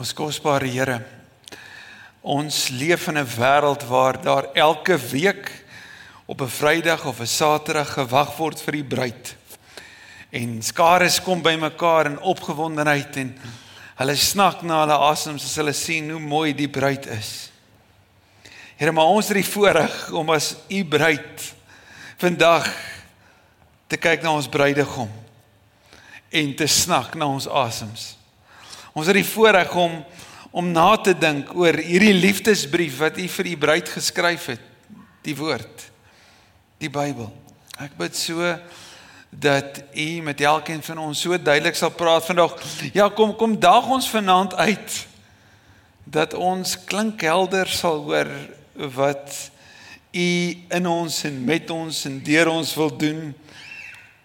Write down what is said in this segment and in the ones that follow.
Ons kosbare Here. Ons leef in 'n wêreld waar daar elke week op 'n Vrydag of 'n Saterdag gewag word vir die bruid. En skare kom bymekaar in opgewondenheid en hulle snak na hulle asems as hulle sien hoe mooi die bruid is. Here, maar ons het die voorreg om as u bruid vandag te kyk na ons bruidegom en te snak na ons asems. Ons het die voorreg om om na te dink oor hierdie liefdesbrief wat U vir U bruid geskryf het, die woord, die Bybel. Ek bid so dat U met elkeen van ons so duidelik sal praat vandag. Ja, kom kom daag ons vanaand uit dat ons klinkhelder sal hoor wat U in ons en met ons en deur ons wil doen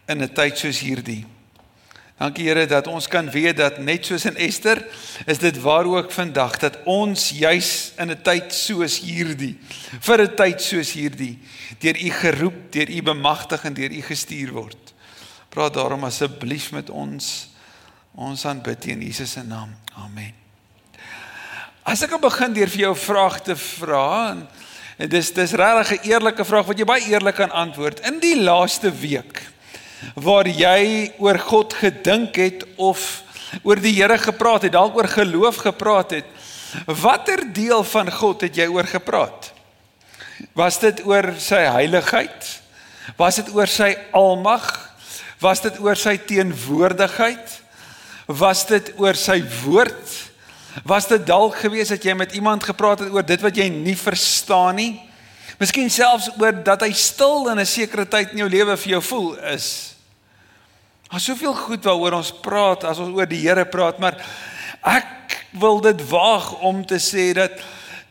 in 'n tyd soos hierdie. Dankie Here dat ons kan weet dat net soos in Ester is dit waar ook vandag dat ons juis in 'n tyd soos hierdie vir 'n tyd soos hierdie deur U geroep, deur U bemagtig en deur U gestuur word. Praat daarom asseblief met ons. Ons aanbid in Jesus se naam. Amen. As ek begin deur vir jou 'n vraag te vra en dis dis regtig 'n eerlike vraag wat jy baie eerlik kan antwoord. In die laaste week waar jy oor God gedink het of oor die Here gepraat het, dalk oor geloof gepraat het, watter deel van God het jy oor gepraat? Was dit oor sy heiligheid? Was dit oor sy almag? Was dit oor sy teenwoordigheid? Was dit oor sy woord? Was dit dalk gewees dat jy met iemand gepraat het oor dit wat jy nie verstaan nie? Miskien selfs oor dat hy stil in 'n sekere tyd in jou lewe vir jou voel is. Daar's soveel goed waaroor ons praat as ons oor die Here praat, maar ek wil dit waag om te sê dat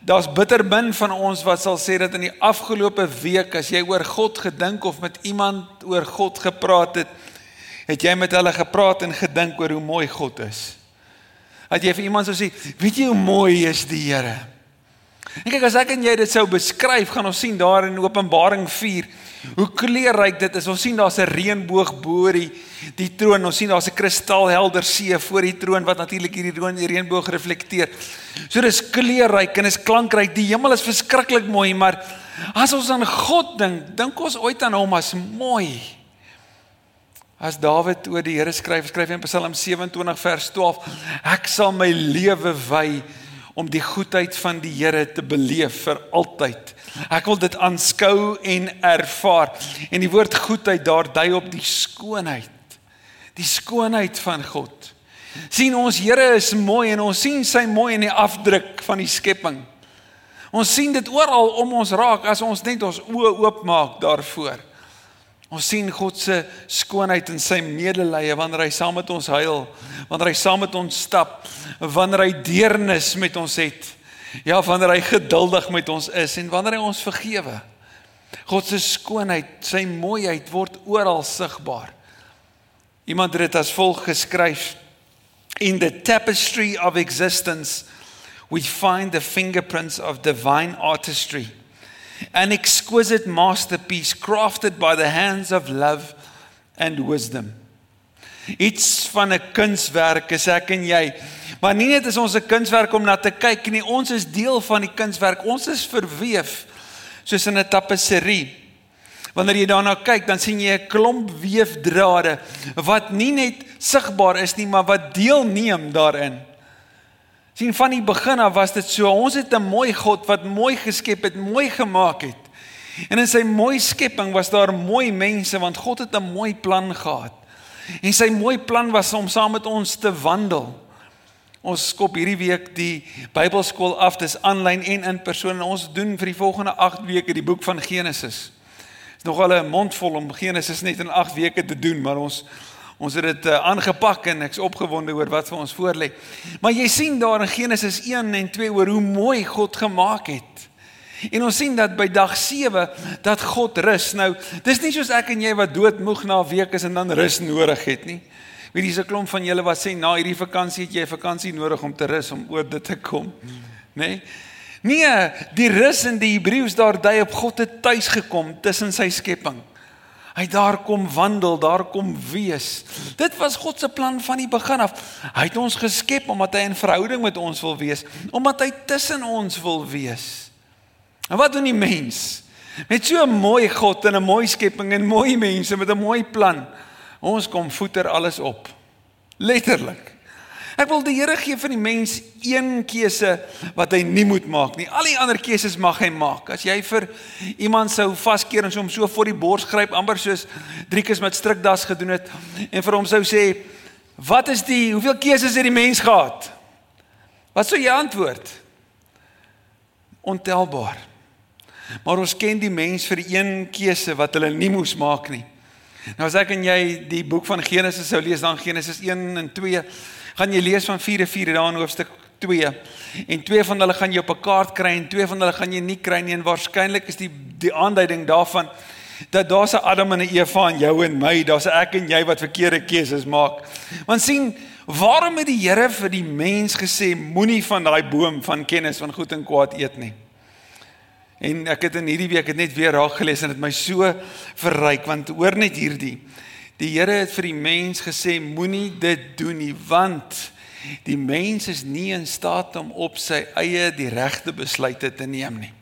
daar's bitter min van ons wat sal sê dat in die afgelope week as jy oor God gedink of met iemand oor God gepraat het, het jy met hulle gepraat en gedink oor hoe mooi God is. Dat jy vir iemand sou sê, weet jy hoe mooi is die Here? En kyk as ek en jy dit sou beskryf, gaan ons sien daar in Openbaring 4 hoe kleurryk dit is. Ons sien daar's 'n reënboog bo die die troon. Ons sien daar's 'n kristalhelder see voor die troon wat natuurlik hierdie troon die reënboog reflekteer. So dis kleurryk en is klankryk. Die hemel is verskriklik mooi, maar as ons aan God dink, dink ons ooit aan hom as mooi. As Dawid oor die Here skryf, skryf hy in Psalm 27 vers 12: Ek sal my lewe wy om die goedheid van die Here te beleef vir altyd. Ek wil dit aanskou en ervaar. En die woord goedheid daar dui op die skoonheid. Die skoonheid van God. sien ons Here is mooi en ons sien sy mooi in die afdruk van die skepping. Ons sien dit oral om ons raak as ons net ons oë oopmaak daarvoor. Ons sien God se skoonheid en sy medelee wanneer hy saam met ons huil, wanneer hy saam met ons stap, wanneer hy deernis met ons het. Ja, wanneer hy geduldig met ons is en wanneer hy ons vergewe. God se skoonheid, sy mooiheid word oral sigbaar. Iemand het dit as volg geskryf: In the tapestry of existence we find the fingerprints of divine artistry an exquisite masterpiece crafted by the hands of love and wisdom. Iets van 'n kunswerk is ek en jy. Maar nie net is ons 'n kunswerk om na te kyk nie, ons is deel van die kunswerk. Ons is verweef soos in 'n tapisserie. Wanneer jy daarna kyk, dan sien jy 'n klomp weefdrade wat nie net sigbaar is nie, maar wat deelneem daarin sien van die begin af was dit so ons het 'n mooi God wat mooi geskep het, mooi gemaak het. En in sy mooi skepping was daar mooi mense want God het 'n mooi plan gehad. En sy mooi plan was om saam met ons te wandel. Ons skop hierdie week die Bybelskool af, dis aanlyn en in persoon en ons doen vir die volgende 8 weke die boek van Genesis. Dit is nogal 'n mondvol om Genesis net in 8 weke te doen, maar ons Ons het dit uh, aangepak en ek's opgewonde oor wat vir ons voorlê. Maar jy sien daar in Genesis 1 en 2 oor hoe mooi God gemaak het. En ons sien dat by dag 7 dat God rus. Nou, dis nie soos ek en jy wat doodmoeg na 'n week is en dan rus nodig het nie. Weet jy, dis 'n klomp van julle wat sê na hierdie vakansie het jy 'n vakansie nodig om te rus om oor dit te kom. Nê? Nee? Nee, die rus in die Hebreëus daar dui op God het tuis gekom tussen sy skepping. Hy daar kom wandel, daar kom wees. Dit was God se plan van die begin af. Hy het ons geskep omdat hy in verhouding met ons wil wees, omdat hy tussen ons wil wees. En wat doen die mens? Met so 'n mooi God en 'n mooi skepping en mooi mense met 'n mooi plan. Ons kom voeter alles op. Letterlik. Ek wil die Here gee vir die mens een keuse wat hy nie moet maak nie. Al die ander keuses mag hy maak. As jy vir iemand sou vaskeer en hom so voor die bors gryp, amper soos Driekus met strikdas gedoen het en vir hom sou sê, "Wat is die hoeveel keuses het die mens gehad?" Wat sou jy antwoord? Ontelbaar. Maar ons ken die mens vir die een keuse wat hulle nie moes maak nie. Nou as ek en jy die boek van Genesis sou lees dan Genesis 1 en 2, gaan jy lees van 4 en 4 daar in hoofstuk 2. En twee van hulle gaan jy op 'n kaart kry en twee van hulle gaan jy nie kry nie en waarskynlik is die die aanduiding daarvan dat daar's 'n Adam en 'n Eva in jou en my, daar's 'n ek en jy wat verkeerde keuses maak. Want sien, waarom het die Here vir die mens gesê moenie van daai boom van kennis van goed en kwaad eet nie? En ek het in hierdie week het net weer raak gelees en dit my so verryk want hoor net hierdie. Die Here het vir die mens gesê moenie dit doen nie want die mens is nie in staat om op sy eie die regte besluite te neem nie.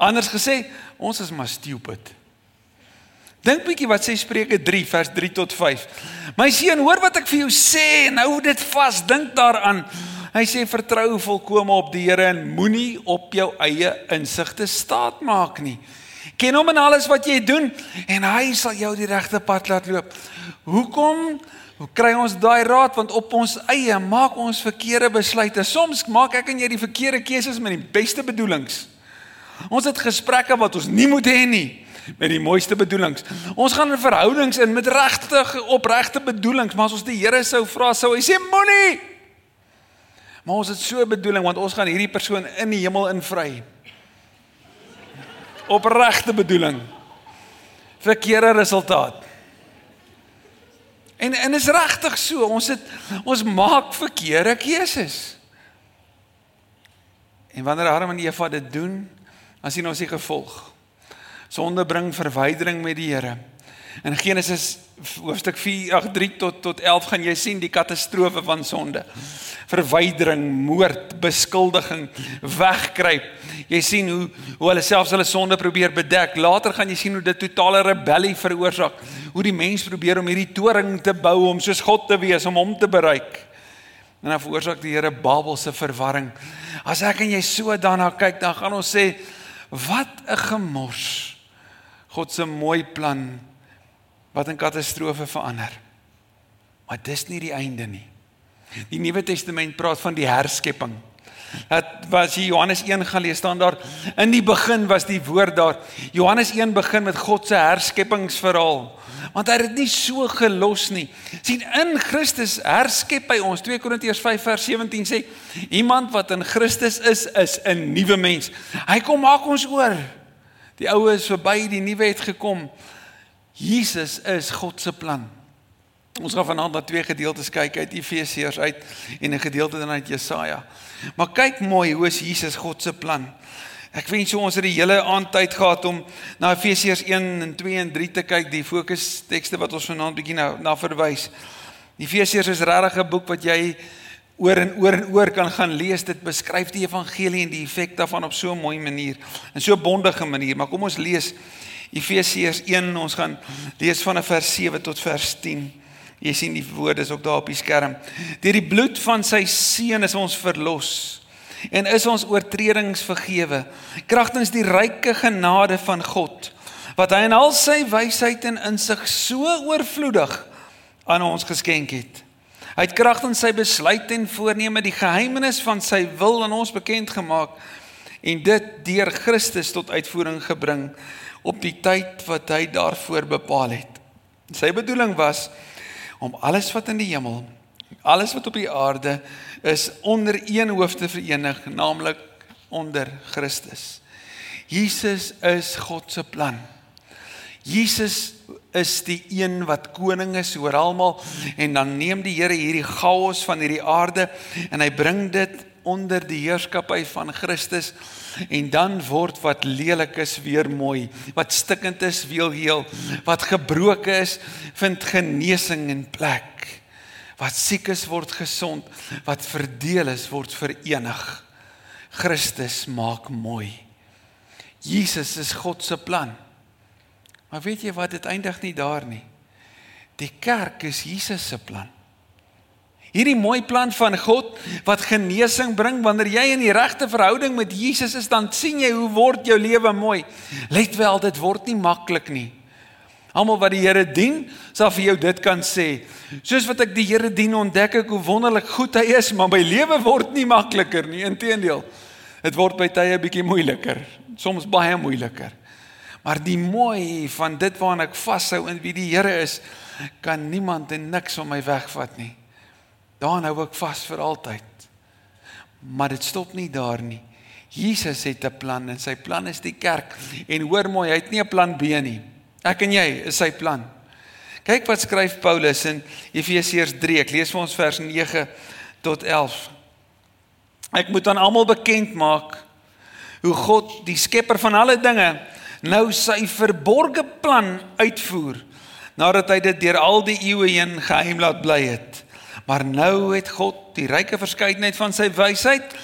Anders gesê, ons is maar stupid. Dink bietjie wat sê Spreuke 3 vers 3 tot 5. My seun, hoor wat ek vir jou sê en hou dit vas. Dink daaraan. Hy sê vertrou volkome op die Here en moenie op jou eie insigte staat maak nie. Ken hom in alles wat jy doen en hy sal jou die regte pad laat loop. Hoekom Hoe kry ons daai raad want op ons eie maak ons verkeerde besluite. Soms maak ek en jy die verkeerde keuses met die beste bedoelings. Ons het gesprekke wat ons nie moet hê nie met die mooiste bedoelings. Ons gaan in verhoudings in met regtig opregte bedoelings, maar as ons die Here sou vra, sou hy sê moenie Maar ons het so 'n bedoeling want ons gaan hierdie persoon in die hemel invry. Opregte bedoeling. Verkeerde resultaat. En en is regtig so, ons het ons maak verkeerde keuses. En wanneer Adam en Eva dit doen, dan sien ons die gevolg. Sonde bring verwydering met die Here. In Genesis hoofstuk 4 ag 3 tot tot 11 gaan jy sien die katastrofe van sonde. Verwydering, moord, beskuldiging, wegkruip. Jy sien hoe hoe hulle selfs hulle sonde probeer bedek. Later gaan jy sien hoe dit totale rebellie veroorsaak. Hoe die mens probeer om hierdie toring te bou om soos God te wees, om hom te bereik. En dan veroorsaak die Here Babelse verwarring. As ek en jy so daarna kyk, dan gaan ons sê wat 'n gemors. God se mooi plan wat in katastrofe verander. Maar dis nie die einde nie. Die Nuwe Testament praat van die herskepping. Dat was jy Johannes 1 gaan lees staan daar in die begin was die woord daar. Johannes 1 begin met God se herskepingsverhaal. Want hy het dit nie so gelos nie. sien in Christus herskep hy ons. 2 Korintiërs 5 vers 17 sê iemand wat in Christus is is 'n nuwe mens. Hy kom maak ons oor. Die ou is verby, die nuwe het gekom. Jesus is God se plan. Ons gaan vanaand na twee gedeeltes kyk uit Efesiërs uit en 'n gedeelte dan uit Jesaja. Maar kyk mooi hoe is Jesus God se plan. Ek wens so ons het die hele aand tyd gehad om na Efesiërs 1 en 2 en 3 te kyk, die fokus tekste wat ons vanaand bietjie nou na verwys. Efesiërs is regtig 'n boek wat jy oor en oor en oor kan gaan lees. Dit beskryf die evangelie en die effek daarvan op so 'n mooi manier, in so 'n bondige manier. Maar kom ons lees Efesiërs 1, ons gaan lees van vers 7 tot vers 10. Jy sien die woorde is ook daar op die skerm. Deur die bloed van sy seun is ons verlos en is ons oortredings vergewe. Kragtens die ryke genade van God wat hy in al sy wysheid en insig so oorvloedig aan ons geskenk het. Hy het kragtens sy besluit en voorneme die geheimenis van sy wil aan ons bekend gemaak en dit deur Christus tot uitvoering gebring op die tyd wat hy daarvoor bepaal het. Sy bedoeling was om alles wat in die hemel, alles wat op die aarde is onder een hoof te verenig, naamlik onder Christus. Jesus is God se plan. Jesus is die een wat koning is oor almal en dan neem die Here hierdie chaos van hierdie aarde en hy bring dit onder die heerskappy van Christus en dan word wat lelik is weer mooi, wat stikkend is weer heel, wat gebroken is vind genesing in plek. Wat siek is word gesond, wat verdeel is word verenig. Christus maak mooi. Jesus is God se plan. Maar weet jy wat dit eindig nie daar nie. Die kerk is Jesus se plan. Hierdie mooi plan van God wat genesing bring wanneer jy in die regte verhouding met Jesus is, dan sien jy hoe word jou lewe mooi. Let wel, dit word nie maklik nie. Almal wat die Here dien, sal vir jou dit kan sê. Soos wat ek die Here dien, ontdek ek hoe wonderlik goed hy is, maar my lewe word nie makliker nie. Inteendeel, dit word by tye bietjie moeiliker, soms baie moeiliker. Maar die mooi van dit waaraan ek vashou in wie die Here is, kan niemand en niks van my wegvat nie. Daaraan hou ek vas vir altyd. Maar dit stop nie daar nie. Jesus het 'n plan en sy plan is die kerk. En hoor mooi, hy het nie 'n plan B nie. Ek en jy is sy plan. Kyk wat skryf Paulus in Efesiërs 3. Ek lees vir ons vers 9 tot 11. Ek moet aan almal bekend maak hoe God, die skepper van alle dinge, nou sy verborgde plan uitvoer nadat hy dit deur al die eeue heen geheim laat bly het. Maar nou het God die ryke verskeidenheid van sy wysheid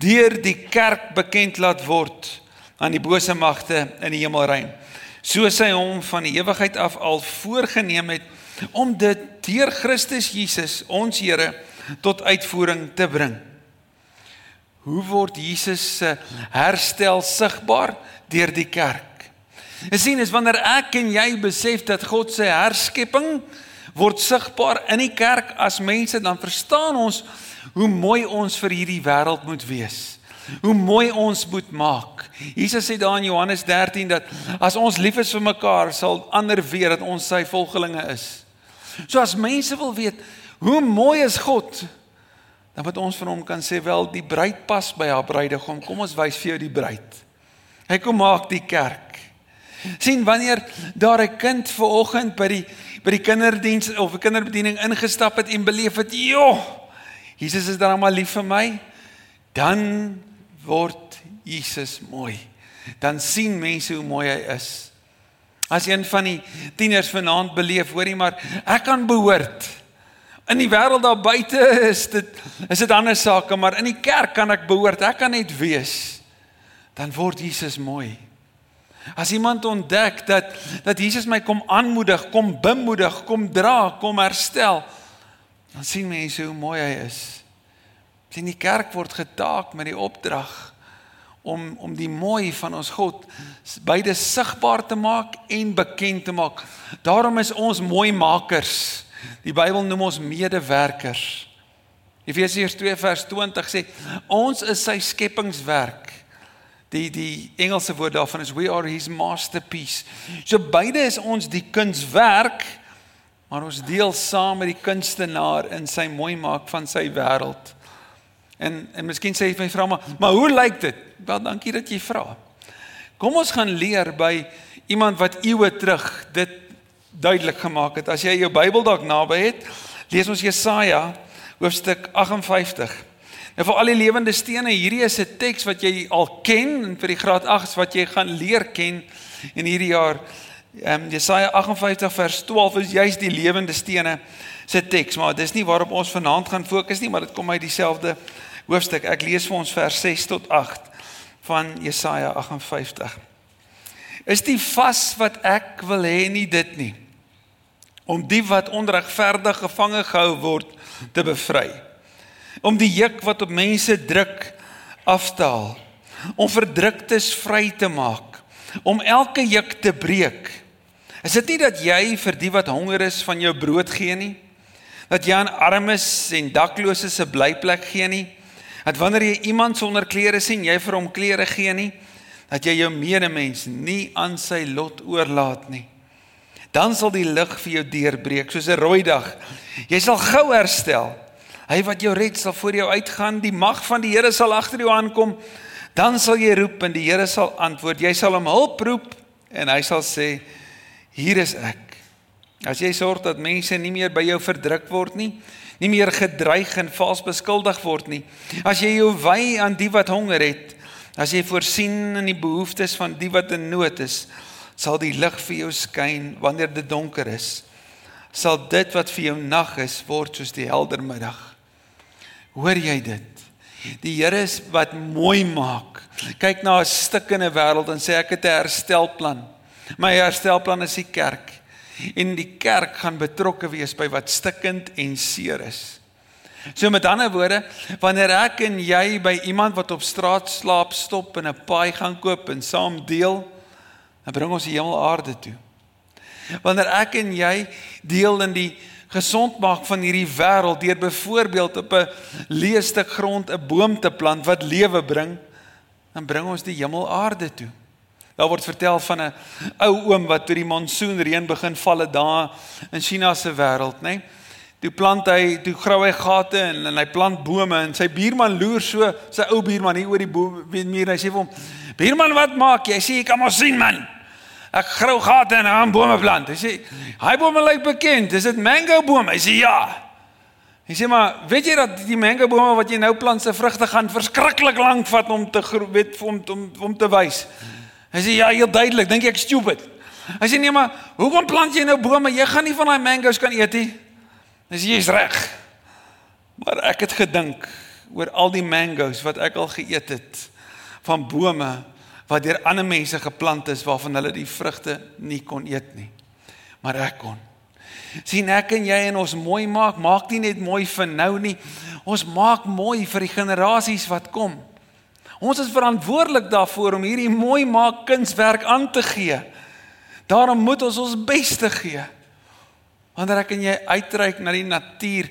deur die kerk bekend laat word aan die bose magte in die hemelruim. Soos hy hom van die ewigheid af al voorgenem het om dit deur Christus Jesus ons Here tot uitvoering te bring. Hoe word Jesus se herstel sigbaar deur die kerk? Jy sien, is wanneer ek en jy besef dat God se herskepping word sigbaar in die kerk as mense dan verstaan ons hoe mooi ons vir hierdie wêreld moet wees. Hoe mooi ons moet maak. Jesus sê daar in Johannes 13 dat as ons lief is vir mekaar, sal ander weet dat ons sy volgelinge is. So as mense wil weet hoe mooi is God, dan wat ons van hom kan sê wel die bruid pas by haar bruidegom. Kom ons wys vir jou die bruid. Hy kom maak die kerk. sien wanneer daar 'n kind ver oggend by die by die kinderdiens of 'n kinderbediening ingestap het en beleef het, "Jo, Jesus is dan maar lief vir my." Dan word Jesus mooi. Dan sien mense hoe mooi hy is. As een van die tieners vanaand beleef, hoorie maar, ek kan behoort. In die wêreld daar buite is dit is dit ander sake, maar in die kerk kan ek behoort. Ek kan net wees. Dan word Jesus mooi. As iemand ontdek dat dat Jesus my kom aanmoedig, kom bemoedig, kom dra, kom herstel, dan sien mense hoe mooi hy is. Sien die kerk word getaak met die opdrag om om die mooi van ons God beide sigbaar te maak en bekend te maak. Daarom is ons mooi makers. Die Bybel noem ons medewerkers. Efesiërs 2 vers 20 sê ons is sy skepingswerk. Die die Engelse woord daarvan is we are his masterpiece. So beide is ons die kunswerk, maar ons deel saam met die kunstenaar in sy mooi maak van sy wêreld. En en miskien sê jy my vra maar, maar hoe lyk dit? Wel, dankie dat jy vra. Kom ons gaan leer by iemand wat eeue terug dit duidelik gemaak het. As jy jou Bybel dalk naby het, lees ons Jesaja hoofstuk 58. En vir al die lewende stene, hierdie is 'n teks wat jy al ken en vir die graad 8s wat jy gaan leer ken in hierdie jaar. Ehm um, Jesaja 58 vers 12 is juist die lewende stene se teks, maar dis nie waarop ons vanaand gaan fokus nie, maar dit kom uit dieselfde hoofstuk. Ek lees vir ons vers 6 tot 8 van Jesaja 58. Is die vas wat ek wil hê nie dit nie om die wat onregverdig gevange gehou word te bevry om die juk wat op mense druk af te haal, om verdruktes vry te maak, om elke juk te breek. Is dit nie dat jy vir die wat honger is van jou brood gee nie? Dat jy aan armes en dakloses 'n blyplek gee nie? Dat wanneer jy iemand sonder klere sien, jy vir hom klere gee nie? Dat jy jou medemens nie aan sy lot oorlaat nie? Dan sal die lig vir jou deurbreek soos 'n rooi dag. Jy sal gou herstel. Hy wat jou red sal voor jou uitgaan, die mag van die Here sal agter jou aankom. Dan sal jy roep en die Here sal antwoord. Jy sal hom hulp roep en hy sal sê: "Hier is ek." As jy sorg dat mense nie meer by jou verdruk word nie, Nie meer gedreig en vals beskuldig word nie. As jy jou wy aan die wat honger het, as jy voorsien in die behoeftes van die wat in nood is, sal die lig vir jou skyn wanneer dit donker is. Sal dit wat vir jou nag is word soos die helder middag. Hoor jy dit? Die Here is wat mooi maak. Kyk na 'n stikkende wêreld en sê ek het 'n herstelplan. My herstelplan is die kerk. En die kerk gaan betrokke wees by wat stikkend en seer is. So met ander woorde, wanneer ek en jy by iemand wat op straat slaap stop en 'n paai gaan koop en saam deel, dan bring ons die hemel aarde toe. Wanneer ek en jy deel in die gesond maak van hierdie wêreld deur byvoorbeeld op 'n leestuk grond 'n boom te plant wat lewe bring, dan bring ons die hemel aarde toe. Daar word vertel van 'n ou oom wat toe die monsoonreën begin val het daar in China se wêreld, nê? Nee? Toe plant hy, toe grou hy gate en, en hy plant bome en sy buurman loer so, sy ou buurman hier oor die boom, muur, hy sê vir hom: "Buurman, wat maak jy?" Hy sê: "Ek kan mos sien man." Ek grou gate en aan bome plant. Hy sê, "Hy bome lyk bekend. Is dit mango bome?" Hy sê, "Ja." Hy sê, "Maar weet jy dat die mango bome wat jy nou plant se vrugte gaan verskriklik lank vat om te weet om om om te wys." Hy sê, "Ja, heel duidelik. Dink ek stupid." Hy sê, "Nee, maar hoekom plant jy nou bome? Jy gaan nie van daai mangoes kan eet nie." Hy sê, "Jy's reg." Maar ek het gedink oor al die mangoes wat ek al geëet het van bome wat deur ander mense geplant is waarvan hulle die vrugte nie kon eet nie. Maar ek kon. sien ek en jy en ons mooi maak, maak nie net mooi vir nou nie. Ons maak mooi vir die generasies wat kom. Ons is verantwoordelik daarvoor om hierdie mooi maak kunswerk aan te gee. Daarom moet ons ons beste gee. Wanneer ek en jy uitreik na die natuur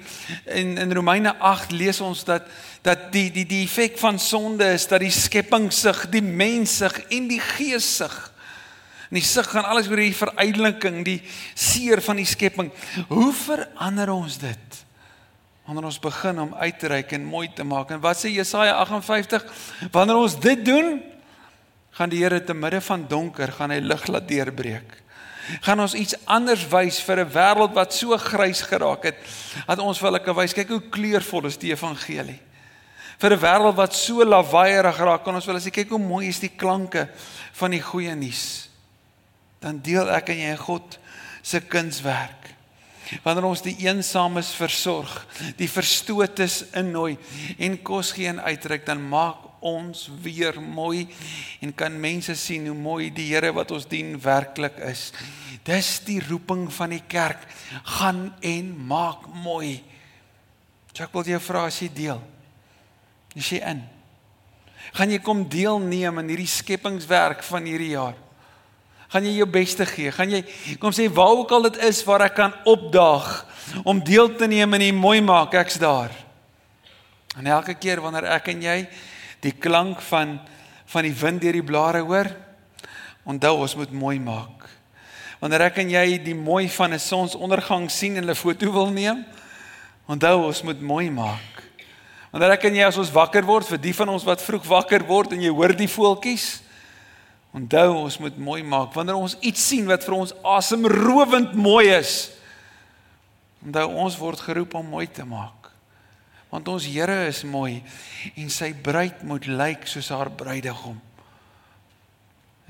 in in Romeine 8 lees ons dat dat die die die effek van sonde is dat die skepping sig, die mens sig en die gees sig. En die sig gaan alles oor die veruitlinking, die seer van die skepping. Hoe verander ons dit? Wanneer ons begin om uit te reik en mooi te maak. En wat sê Jesaja 58? Wanneer ons dit doen, gaan die Here te midde van donker gaan hy lig laat deurbreek gaan ons iets anders wys vir 'n wêreld wat so grys geraak het dat ons vir hulle kan wys kyk hoe kleurvol is die evangelie. Vir 'n wêreld wat so lawaaiig raak kan ons wel sê kyk hoe mooi is die klanke van die goeie nuus dan deel ek en jy God se kunswerk. Wanneer ons die eensames versorg die verstootes innooi en kos gee en uitreik dan maak ons weer mooi en kan mense sien hoe mooi die Here wat ons dien werklik is. Dis die roeping van die kerk. Gaan en maak mooi. So ek wil jou vra as jy deel. Is jy in? Gaan jy kom deelneem aan hierdie skepingswerk van hierdie jaar? Gaan jy jou beste gee? Gaan jy kom sê waar ook al dit is waar ek kan opdaag om deel te neem in die mooi maak, ek's daar. En elke keer wanneer ek en jy die klank van van die wind deur die blare hoor. Onthou ons moet mooi maak. Wanneer ek en jy die mooi van 'n sonsondergang sien en 'n foto wil neem, onthou ons moet mooi maak. Wanneer ek en jy as ons wakker word vir die van ons wat vroeg wakker word en jy hoor die voeltjies, onthou ons moet mooi maak. Wanneer ons iets sien wat vir ons asemrowend mooi is, onthou ons word geroep om mooi te maak want ons Here is mooi en sy bruid moet lyk soos haar bruidegom.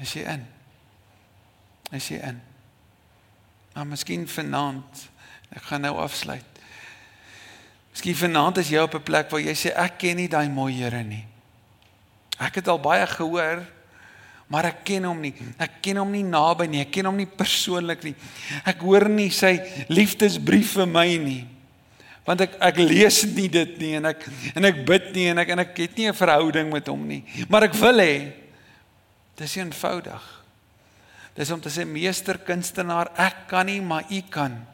Is jy in? Is jy in? Maar miskien vanaand, ek gaan nou afsluit. Miskien vanaand is jy op 'n plek waar jy sê ek ken nie daai mooi Here nie. Ek het al baie gehoor, maar ek ken hom nie. Ek ken hom nie naby nie. Ek ken hom nie persoonlik nie. Ek hoor nie sy liefdesbrief vir my nie want ek ek lees nie dit nie en ek en ek bid nie en ek en ek het nie 'n verhouding met hom nie. Maar ek wil hê dis eenvoudig. Dis om te sê meester kunstenaar ek kan nie maar u kan.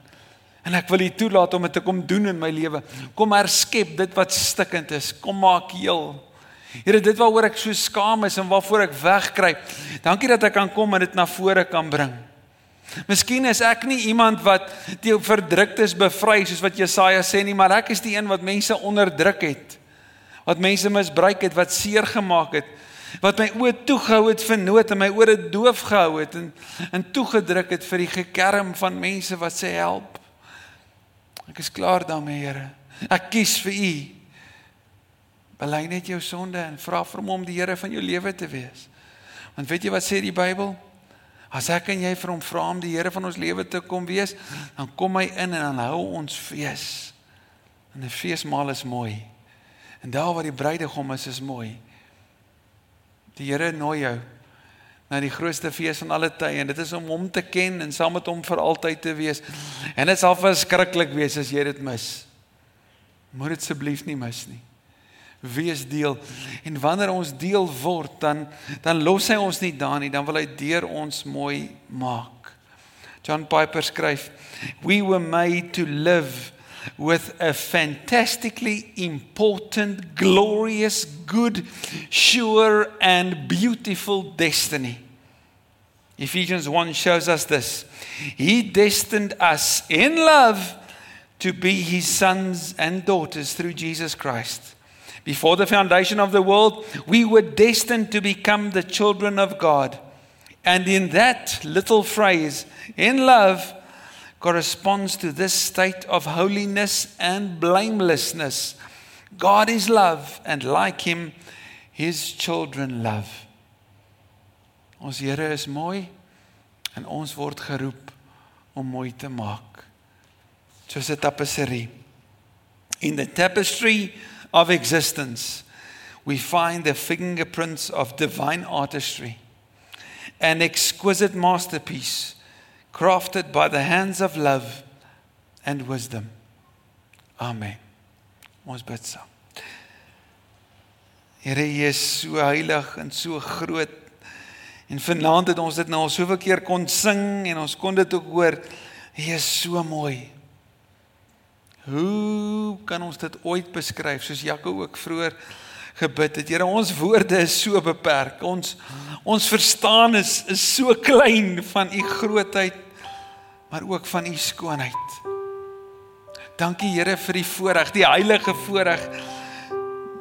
En ek wil u toelaat om dit te kom doen in my lewe. Kom herskep dit wat stikkend is. Kom maak heel. Here dit waaroor ek so skaam is en waarvoor ek wegkruip dankie dat ek kan kom en dit na vore kan bring Miskien is ek nie iemand wat die verdruktes bevry soos wat Jesaja sê nie, maar ek is die een wat mense onderdruk het. Wat mense misbruik het, wat seer gemaak het, wat my oë toegehou het vir nood en my ore doof gehou het en en toegedruk het vir die gekerm van mense wat sê help. Ek is klaar daarmee, Here. Ek kies vir U. Bely net jou sonde en vra vir hom om die Here van jou lewe te wees. Want weet jy wat sê die Bybel? As ek en jy vir hom vra om die Here van ons lewe te kom wees, dan kom hy in en dan hou ons fees. En 'n feesmaal is mooi. En daar waar die bruidegom is, is mooi. Die Here nooi jou na die grootste fees van alle tye en dit is om hom te ken en saam met hom vir altyd te wees. En dit sal verskriklik wees as jy dit mis. Moet dit asseblief nie mis nie wees deel. En wanneer ons deel word, dan dan los hy ons nie daar nie, dan wil hy deur ons mooi maak. John Piper skryf, "We were made to live with a fantastically important, glorious, good, sure and beautiful destiny." Ephesians 1 shows us this. He destined us in love to be his sons and daughters through Jesus Christ. Before the foundation of the world, we were destined to become the children of God. And in that little phrase, in love, corresponds to this state of holiness and blamelessness. God is love, and like Him, His children love. Ons Here is mooi en ons word geroep om mooi te maak. Soos 'n tapisserie. In the tapestry of existence, we find the fingerprints of divine artistry, an exquisite masterpiece crafted by the hands of love and wisdom. Amen. Ons bid saam. Here, U is so heilig en so groot. En vanaand het ons dit nou al soveel keer kon sing en ons kon dit ook hoor. U is so mooi. Hoe kan ons dit ooit beskryf soos Jaco ook vroeër gebid het? Here, ons woorde is so beperk. Ons ons verstaan is is so klein van u grootheid, maar ook van u skoonheid. Dankie Here vir die voorreg, die heilige voorreg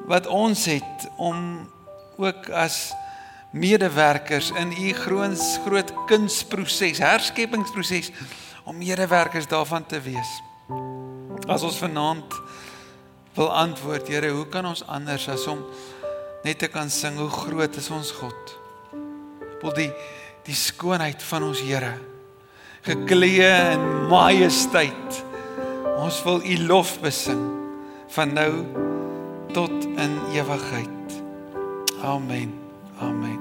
wat ons het om ook as medewerkers in u groot groot kunsproses, herskepingsproses om medewerkers daarvan te wees. As ons vanaand wil antwoord, Here, hoe kan ons anders as om net te kan sing hoe groot is ons God? Wil die die skoonheid van ons Here geklee in majesteit. Ons wil u lof besing van nou tot in ewigheid. Amen. Amen.